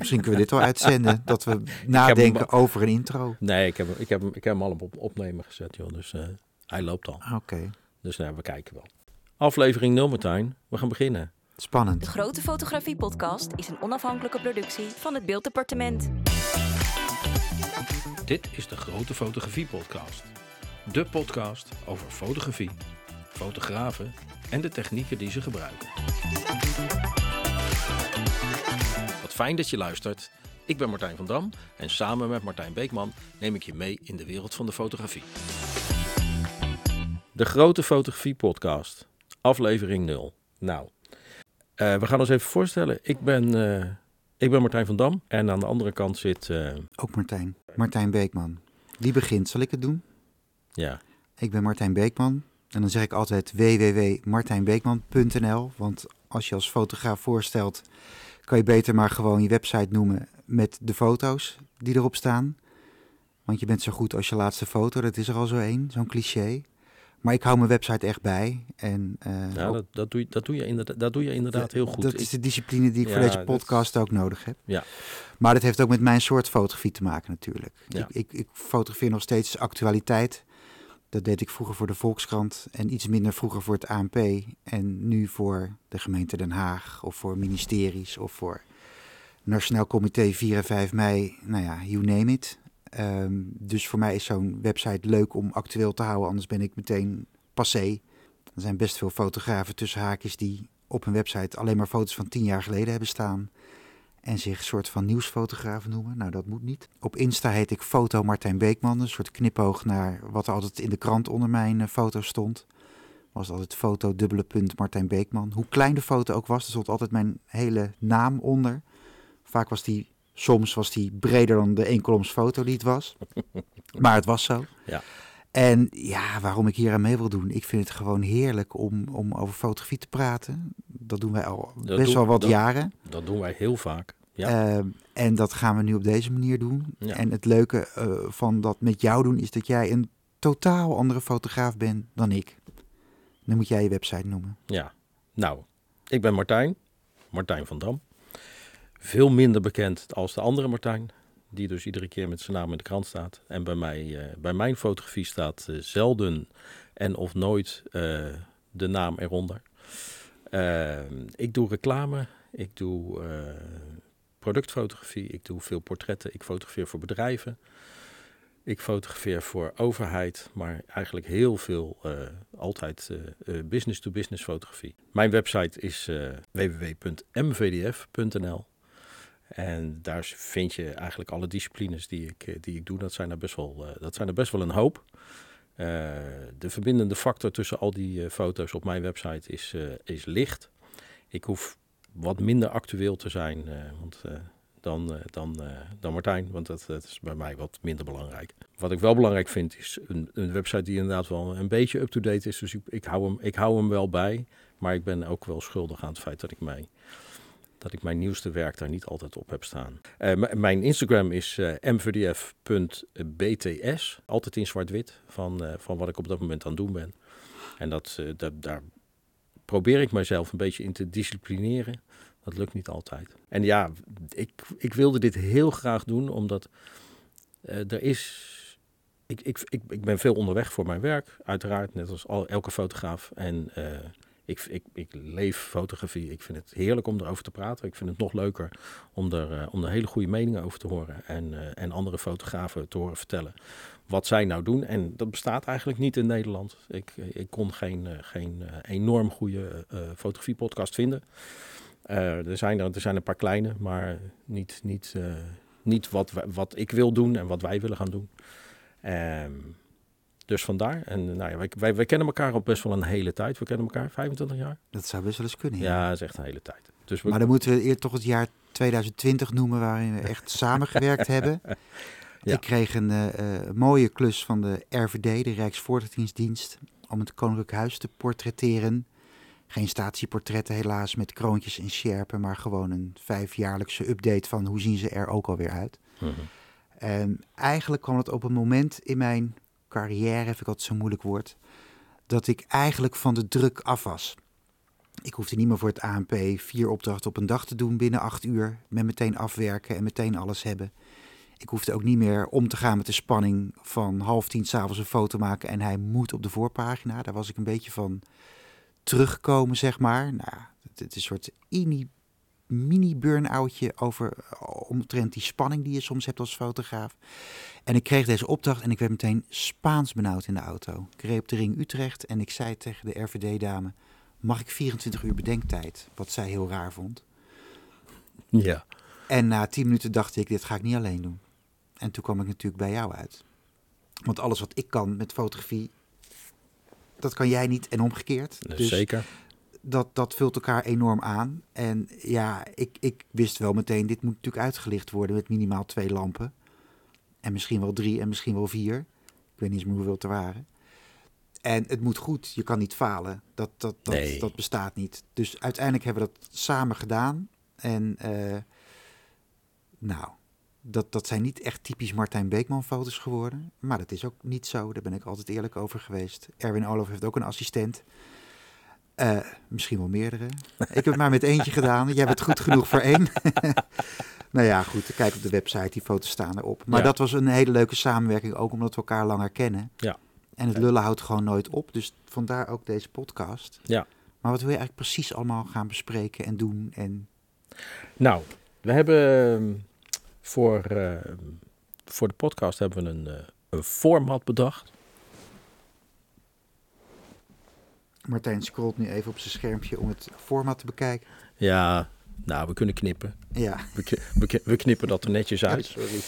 Misschien kunnen we dit wel uitzenden, dat we nadenken over een intro. Nee, ik heb, ik heb, ik heb hem al op opnemen gezet, joh. Dus uh, hij loopt al. Oké. Dus nou, we kijken wel. Aflevering 0, Martijn. We gaan beginnen. Spannend. De Grote Fotografie Podcast is een onafhankelijke productie van het Beelddepartement. Dit is de Grote Fotografie Podcast. De podcast over fotografie, fotografen en de technieken die ze gebruiken. Fijn dat je luistert. Ik ben Martijn van Dam en samen met Martijn Beekman neem ik je mee in de wereld van de fotografie. De Grote Fotografie Podcast, aflevering 0. Nou, uh, we gaan ons even voorstellen. Ik ben, uh, ik ben Martijn van Dam en aan de andere kant zit... Uh... Ook Martijn, Martijn Beekman. Die begint, zal ik het doen? Ja. Ik ben Martijn Beekman en dan zeg ik altijd www.martijnbeekman.nl, want als je als fotograaf voorstelt, kan je beter maar gewoon je website noemen met de foto's die erop staan. Want je bent zo goed als je laatste foto, dat is er al zo één, zo'n cliché. Maar ik hou mijn website echt bij. En, uh, ja, dat, dat, doe je, dat, doe je inderdaad, dat doe je inderdaad heel goed. Dat is de discipline die ik voor deze podcast ook nodig heb. Ja. Maar dat heeft ook met mijn soort fotografie te maken natuurlijk. Ja. Ik, ik, ik, fotografeer nog steeds actualiteit. Dat deed ik vroeger voor de Volkskrant en iets minder vroeger voor het ANP. En nu voor de gemeente Den Haag of voor ministeries of voor Nationaal Comité 4 en 5 mei. Nou ja, you name it. Um, dus voor mij is zo'n website leuk om actueel te houden, anders ben ik meteen passé. Er zijn best veel fotografen tussen haakjes die op hun website alleen maar foto's van tien jaar geleden hebben staan. En zich een soort van nieuwsfotograaf noemen. Nou, dat moet niet. Op Insta heet ik Foto Martijn Beekman. Een soort knipoog naar wat er altijd in de krant onder mijn uh, foto stond. Was altijd foto dubbele punt Martijn Beekman. Hoe klein de foto ook was, er stond altijd mijn hele naam onder. Vaak was die Soms was die breder dan de één foto die het was. maar het was zo. Ja. En ja, waarom ik hier aan mee wil doen. Ik vind het gewoon heerlijk om, om over fotografie te praten. Dat doen wij al best wel wat jaren. Dat doen wij heel vaak. Ja. Uh, en dat gaan we nu op deze manier doen. En het leuke uh, van dat met jou doen is dat jij een totaal andere fotograaf bent dan ik. Dan moet jij je website noemen. Ja, nou, ik ben Martijn. Martijn van Dam veel minder bekend als de andere Martijn. Die dus iedere keer met zijn naam in de krant staat. En bij, mij, uh, bij mijn fotografie staat uh, zelden en of nooit uh, de naam eronder. ik doe reclame, ik doe productfotografie, ik doe veel portretten, ik fotografeer voor bedrijven. Ik fotografeer voor overheid, maar eigenlijk heel veel, altijd business-to-business fotografie. Mijn website is www.mvdf.nl. En daar vind je eigenlijk alle disciplines die ik, eh, die ik doe. Dat zijn er best wel, uh, dat zijn er best wel een hoop. Uh, de verbindende factor tussen al die foto's op mijn website is, is licht. Ik hoef wat minder actueel te zijn want, dan, dan, dan Martijn, want dat, dat, is bij mij wat minder belangrijk. Wat ik wel belangrijk vind is een, een website die inderdaad wel een beetje up-to-date is. Dus ik, ik, hou hem, ik hou hem wel bij, maar ik ben ook wel schuldig aan het feit dat ik mij dat ik mijn nieuwste werk daar niet altijd op heb staan. Uh, mijn Instagram is uh, mvdf.bts, altijd in zwart-wit, van, uh, van wat ik op dat moment aan doen ben. En dat, dat, daar probeer ik mezelf een beetje in te disciplineren. Dat lukt niet altijd. En ja, ik, ik wilde dit heel graag doen, omdat er is... Ik, ik, ik, ik ben veel onderweg voor mijn werk, uiteraard, net als al, elke fotograaf. En ik, ik, ik leef fotografie. Ik vind het heerlijk om erover te praten. Ik vind het nog leuker om er, uh, om er hele goede meningen over te horen. En, uh, en andere fotografen te horen vertellen wat zij nou doen. En dat bestaat eigenlijk niet in Nederland. Ik, ik kon geen, uh, geen enorm goede fotografiepodcast vinden. er, zijn er, er zijn een paar kleine, maar niet, niet, niet wat, wat ik wil doen en wat wij willen gaan doen. Um, dus vandaar. En nou ja, wij, wij, wij, kennen elkaar al best wel een hele tijd. We kennen elkaar 25 jaar. Dat zou best wel eens kunnen. Ja, dat is echt een hele tijd. Dus Maar dan moeten we eerst toch het jaar 2020 noemen waarin we echt samengewerkt hebben. Ja. Ik kreeg een uh, mooie klus van de RVD, de Rijksvoorlichtingsdienst, om het Koninklijk Huis te portretteren. Geen statieportretten helaas met kroontjes en sjerpen, maar gewoon een vijfjaarlijkse update van hoe zien ze er ook alweer uit. Mm -hmm. En eigenlijk kwam het op een moment in mijn carrière, vind ik altijd zo'n moeilijk woord, dat ik eigenlijk van de druk af was. Ik hoefde niet meer voor het ANP vier opdrachten op een dag te doen binnen acht uur. Met meteen afwerken en meteen alles hebben. Ik hoefde ook niet meer om te gaan met de spanning van half tien s'avonds een foto maken en hij moet op de voorpagina. Daar was ik een beetje van teruggekomen, zeg maar. Nou, het is een soort mini-burn-outje over omtrent die spanning die je soms hebt als fotograaf. En ik kreeg deze opdracht en ik werd meteen Spaans benauwd in de auto. Ik reed op de ring Utrecht en ik zei tegen de RVD-dame, mag ik 24 uur bedenktijd? Wat zij heel raar vond. Ja. En na 10 minuten dacht ik, dit ga ik niet alleen doen. En toen kwam ik natuurlijk bij jou uit. Want alles wat ik kan met fotografie, dat kan jij niet en omgekeerd. dus zeker. Dat, dat vult elkaar enorm aan. En ja, ik, ik wist wel meteen, dit moet natuurlijk uitgelicht worden met minimaal twee lampen. En misschien wel drie en misschien wel vier. Ik weet niet eens meer hoeveel er waren. En het moet goed, je kan niet falen. Dat, dat, dat, nee. dat bestaat niet. Dus uiteindelijk hebben we dat samen gedaan. En uh, nou, dat, dat zijn niet echt typisch Martijn Beekman foto's geworden. Maar dat is ook niet zo. Daar ben ik altijd eerlijk over geweest. Erwin Olaf heeft ook een assistent. Uh, misschien wel meerdere. ik heb het maar met eentje gedaan. Jij bent goed genoeg voor één. nou ja, goed. Kijk op de website. Die foto's staan erop. Maar dat was een hele leuke samenwerking. Ook omdat we elkaar langer kennen. Ja. En het lullen houdt gewoon nooit op. Dus vandaar ook deze podcast. Ja. Maar wat wil je eigenlijk precies allemaal gaan bespreken en doen? En... Nou, we hebben voor, uh, voor de podcast hebben we een, uh, een format bedacht. Martijn scrolt nu even op zijn schermpje om het format te bekijken. Ja, nou, we kunnen knippen. Ja. We, we, we knippen dat er netjes uit. sorry.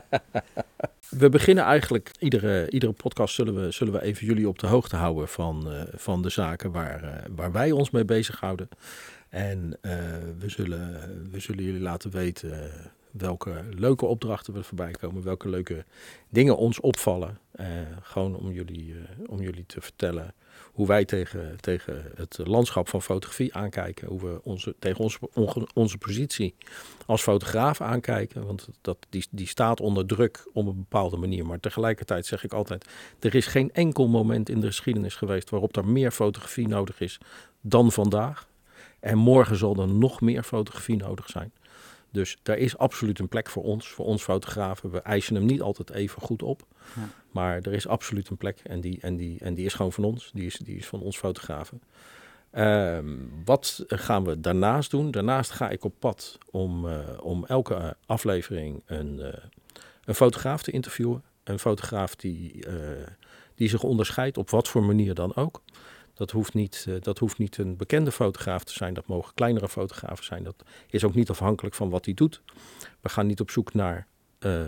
we beginnen eigenlijk, iedere, iedere podcast zullen we, zullen we even jullie op de hoogte houden van, uh, van de zaken waar, uh, waar wij ons mee bezighouden. En uh, we, zullen, we zullen jullie laten weten welke leuke opdrachten er voorbij komen, welke leuke dingen ons opvallen. Gewoon om jullie, om jullie te vertellen hoe wij tegen, tegen het landschap van fotografie aankijken. Hoe we onze, tegen onze, onze positie als fotograaf aankijken. Want dat, die, die staat onder druk op een bepaalde manier. Maar tegelijkertijd zeg ik altijd, er is geen enkel moment in de geschiedenis geweest waarop er meer fotografie nodig is dan vandaag. En morgen zal er nog meer fotografie nodig zijn. Dus daar is absoluut een plek voor ons, voor ons fotografen. We eisen hem niet altijd even goed op. Ja. Maar er is absoluut een plek en die, en die, en die is gewoon van ons. Die is, die is van ons fotografen. Uh, wat gaan we daarnaast doen? Daarnaast ga ik op pad om, uh, om elke aflevering een, uh, een fotograaf te interviewen. Een fotograaf die, uh, die zich onderscheidt op wat voor manier dan ook. Dat hoeft, niet, uh, dat hoeft niet een bekende fotograaf te zijn. Dat mogen kleinere fotografen zijn. Dat is ook niet afhankelijk van wat hij doet. We gaan niet op zoek naar uh,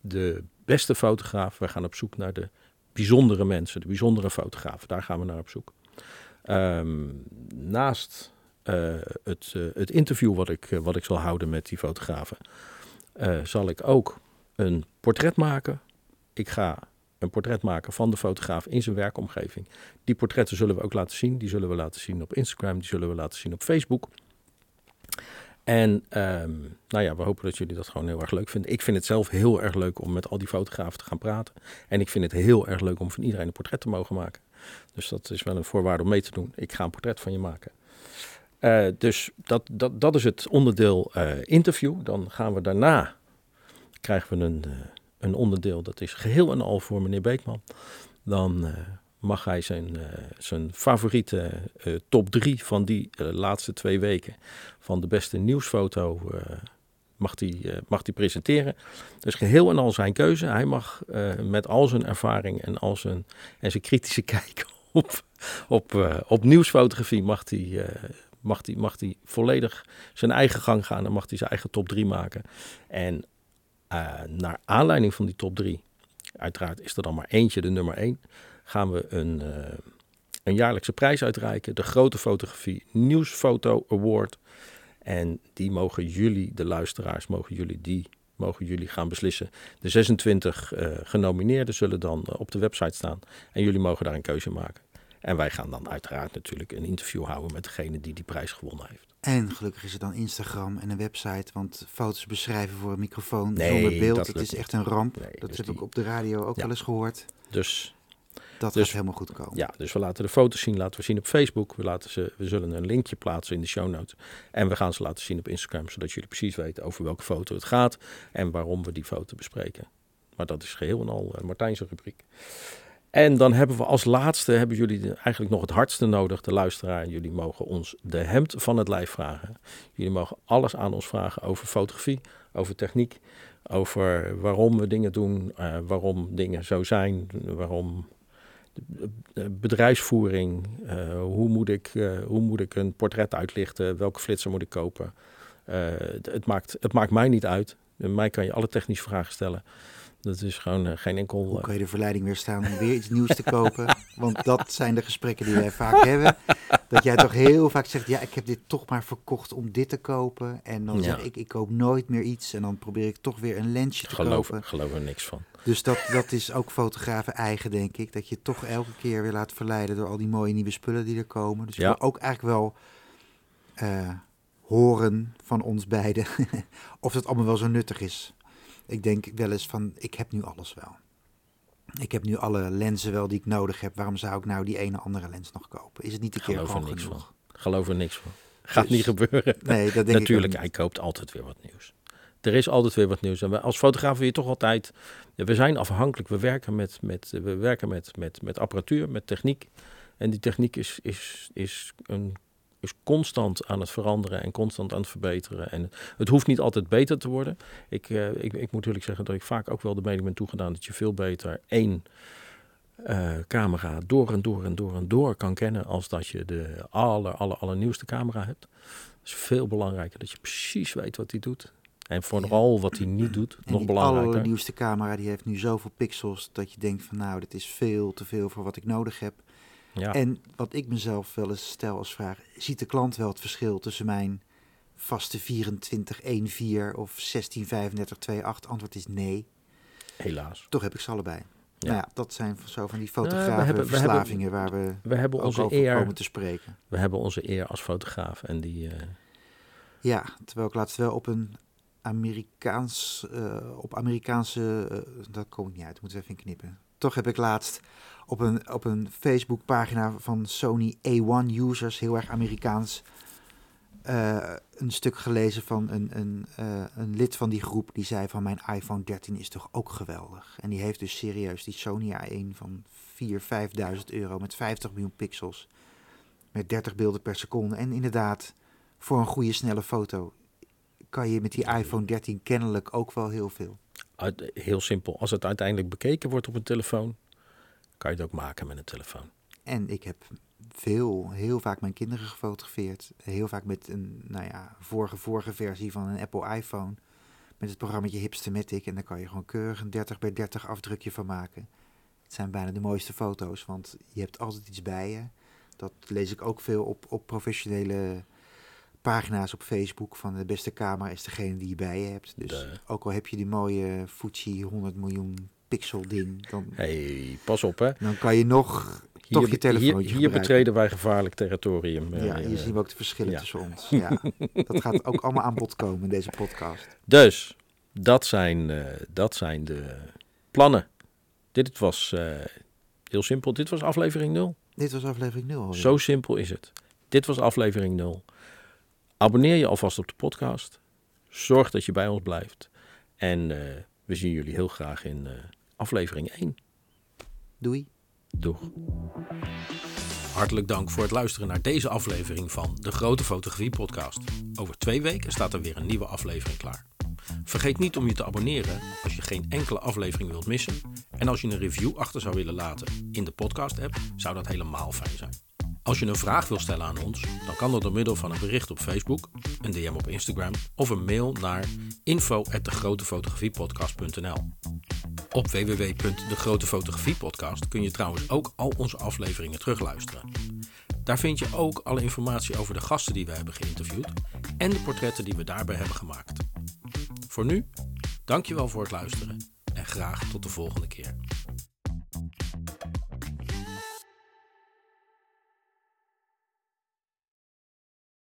de beste fotograaf. We gaan op zoek naar de bijzondere mensen, de bijzondere fotografen. Daar gaan we naar op zoek. Um, naast uh, het, het, interview wat ik, wat ik zal houden met die fotografen, zal ik ook een portret maken. Ik ga een portret maken van de fotograaf in zijn werkomgeving. Die portretten zullen we ook laten zien. Die zullen we laten zien op Instagram, die zullen we laten zien op Facebook. En um, nou ja, we hopen dat jullie dat gewoon heel erg leuk vinden. Ik vind het zelf heel erg leuk om met al die fotografen te gaan praten. En ik vind het heel erg leuk om van iedereen een portret te mogen maken. Dus dat is wel een voorwaarde om mee te doen. Ik ga een portret van je maken. Uh, dus dat, dat, dat is het onderdeel uh, interview. Dan gaan we daarna, krijgen we een... Uh, een onderdeel, dat is geheel en al voor meneer Beekman. Dan uh, mag hij zijn, uh, zijn favoriete uh, top drie van die laatste twee weken van de beste nieuwsfoto mag hij mag die presenteren. Dus geheel en al zijn keuze. Hij mag met al zijn ervaring en, al zijn, en zijn kritische kijk op, op, op nieuwsfotografie mag hij mag hij mag die volledig zijn eigen gang gaan en mag hij zijn eigen top 3 maken. En uh, naar aanleiding van die top 3, uiteraard is er dan maar eentje, de nummer 1, gaan we een, uh, een jaarlijkse prijs uitreiken. De Grote Fotografie Nieuwsfoto Award. En die mogen jullie, de luisteraars, mogen jullie die mogen jullie gaan beslissen. De 26 uh, genomineerden zullen dan op de website staan. En jullie mogen daar een keuze maken. En wij gaan dan uiteraard natuurlijk een interview houden met degene die die prijs gewonnen heeft. En gelukkig is er dan Instagram en een website, want foto's beschrijven voor een microfoon nee, zonder beeld, dat, dat is echt een ramp. Nee, dat dus heb die... ik op de radio ook ja. wel eens gehoord. Dus Dat dus, gaat helemaal goed komen. Ja, dus we laten de foto's zien, laten we zien op Facebook. We, laten ze, we zullen een linkje plaatsen in de show notes. En we gaan ze laten zien op Instagram, zodat jullie precies weten over welke foto het gaat en waarom we die foto bespreken. Maar dat is geheel en al uh, Martijnse rubriek. En dan hebben we als laatste, hebben jullie eigenlijk nog het hardste nodig, de luisteraar. Jullie mogen ons de hemd van het lijf vragen. Jullie mogen alles aan ons vragen over fotografie, over techniek, over waarom we dingen doen, uh, waarom dingen zo zijn, waarom bedrijfsvoering, uh, hoe, moet ik, uh, hoe moet ik een portret uitlichten, welke flitser moet ik kopen. het, maakt, het maakt mij niet uit. Mij kan je alle technische vragen stellen. Dat is gewoon uh, geen enkel. Hoe kan je de verleiding weerstaan om weer iets nieuws te kopen? Want dat zijn de gesprekken die wij vaak hebben. Dat jij toch heel vaak zegt: Ja, ik heb dit toch maar verkocht om dit te kopen. En dan zeg ik: Ik koop nooit meer iets. En dan probeer ik toch weer een lensje te geloof, kopen. Geloof er niks van. Dus dat, dat is ook fotografen eigen, denk ik. Dat je toch elke keer weer laat verleiden door al die mooie nieuwe spullen die er komen. Dus ja. ook eigenlijk wel. Uh, horen van ons beiden of het allemaal wel zo nuttig is. Ik denk wel eens van, ik heb nu alles wel. Ik heb nu alle lenzen wel die ik nodig heb. Waarom zou ik nou die ene andere lens nog kopen? Is het niet een keer gewoon niks genoeg? Van. Geloof er niks van. Gaat dus, niet gebeuren. Nee, dat denk Natuurlijk, ik hij koopt altijd weer wat nieuws. Er is altijd weer wat nieuws. En we, als fotograaf wil je toch altijd... We zijn afhankelijk. We werken met, met, we werken met, met, met apparatuur, met techniek. En die techniek is, is, is een is constant aan het veranderen en constant aan het verbeteren. En het hoeft niet altijd beter te worden. Ik, uh, ik, ik moet natuurlijk zeggen dat ik vaak ook wel de mening ben toegedaan dat je veel beter één uh, camera door en door en door en door kan kennen als dat je de aller, aller, allernieuwste camera hebt. Het is veel belangrijker dat je precies weet wat hij doet. En vooral wat hij niet doet, en nog belangrijker. De nieuwste camera die heeft nu zoveel pixels dat je denkt van nou, dit is veel te veel voor wat ik nodig heb. Ja. En wat ik mezelf wel eens stel als vraag, ziet de klant wel het verschil tussen mijn vaste 2414 of 163528? Antwoord is nee. Helaas. Toch heb ik ze allebei. Ja. Nou ja, dat zijn zo van die fotografen verslavingen waar we, we hebben onze over eer, komen te spreken. We hebben onze eer als fotograaf en die... Uh... Ja, terwijl ik laatst wel op een Amerikaans, uh, op Amerikaanse, uh, dat kom ik niet uit, moeten we even knippen. Toch heb ik laatst op een, op een Facebookpagina van Sony A1-users, heel erg Amerikaans, uh, een stuk gelezen van een, een, uh, een lid van die groep die zei van mijn iPhone 13 is toch ook geweldig. En die heeft dus serieus die Sony A1 van 4.000, 5.000 euro met 50 miljoen pixels. Met 30 beelden per seconde. En inderdaad, voor een goede snelle foto kan je met die iPhone 13 kennelijk ook wel heel veel. Heel simpel. Als het uiteindelijk bekeken wordt op een telefoon, kan je het ook maken met een telefoon. En ik heb veel, heel vaak mijn kinderen gefotografeerd. Heel vaak met een, nou ja, vorige, vorige versie van een Apple iPhone. Met het programma Hipstamatic. En daar kan je gewoon keurig een 30 bij 30 afdrukje van maken. Het zijn bijna de mooiste foto's, want je hebt altijd iets bij je. Dat lees ik ook veel op, op professionele pagina's op Facebook. Van de beste camera is degene die je bij je hebt. Dus ook al heb je die mooie Fuji 100 miljoen pixel ding. Dan, hey, pas op hè. Dan kan je nog hier, toch je telefoontje Hier, hier betreden wij gevaarlijk territorium. Ja, hier zien we ook de verschillen tussen ons. Ja, dat gaat ook allemaal aan bod komen in deze podcast. Dus, dat zijn, uh, dat zijn de plannen. Dit was uh, heel simpel. Dit was aflevering 0. Dit was aflevering 0. Zo simpel is het. Dit was aflevering 0. Abonneer je alvast op de podcast. Zorg dat je bij ons blijft. En uh, we zien jullie heel graag in aflevering 1. Doei. Doeg. Hartelijk dank voor het luisteren naar deze aflevering van de Grote Fotografie Podcast. Over twee weken staat er weer een nieuwe aflevering klaar. Vergeet niet om je te abonneren als je geen enkele aflevering wilt missen. En als je een review achter zou willen laten in de podcast-app, zou dat helemaal fijn zijn. Als je een vraag wil stellen aan ons, dan kan dat door middel van een bericht op Facebook, een DM op Instagram of een mail naar info@degrotefotografiepodcast.nl. Op www.degrotefotografiepodcast kun je trouwens ook al onze afleveringen terugluisteren. Daar vind je ook alle informatie over de gasten die we hebben geïnterviewd en de portretten die we daarbij hebben gemaakt. Voor nu, dankjewel voor het luisteren en graag tot de volgende keer.